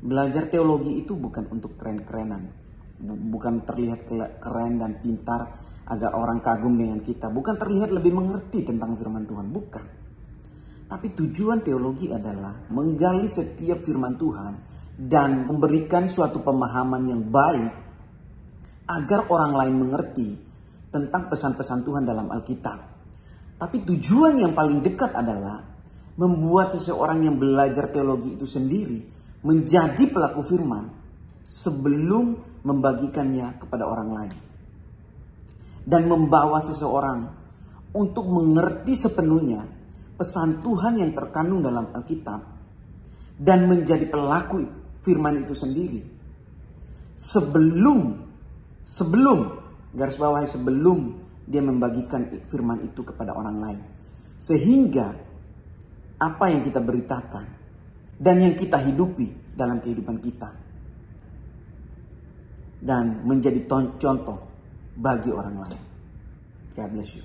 Belajar teologi itu bukan untuk keren-kerenan, bukan terlihat keren dan pintar agar orang kagum dengan kita, bukan terlihat lebih mengerti tentang firman Tuhan, bukan. Tapi tujuan teologi adalah menggali setiap firman Tuhan dan memberikan suatu pemahaman yang baik agar orang lain mengerti tentang pesan-pesan Tuhan dalam Alkitab. Tapi tujuan yang paling dekat adalah membuat seseorang yang belajar teologi itu sendiri menjadi pelaku firman sebelum membagikannya kepada orang lain. Dan membawa seseorang untuk mengerti sepenuhnya pesan Tuhan yang terkandung dalam Alkitab dan menjadi pelaku firman itu sendiri. Sebelum sebelum garis bawahi sebelum dia membagikan firman itu kepada orang lain. Sehingga apa yang kita beritakan dan yang kita hidupi dalam kehidupan kita. Dan menjadi contoh bagi orang lain. God bless you.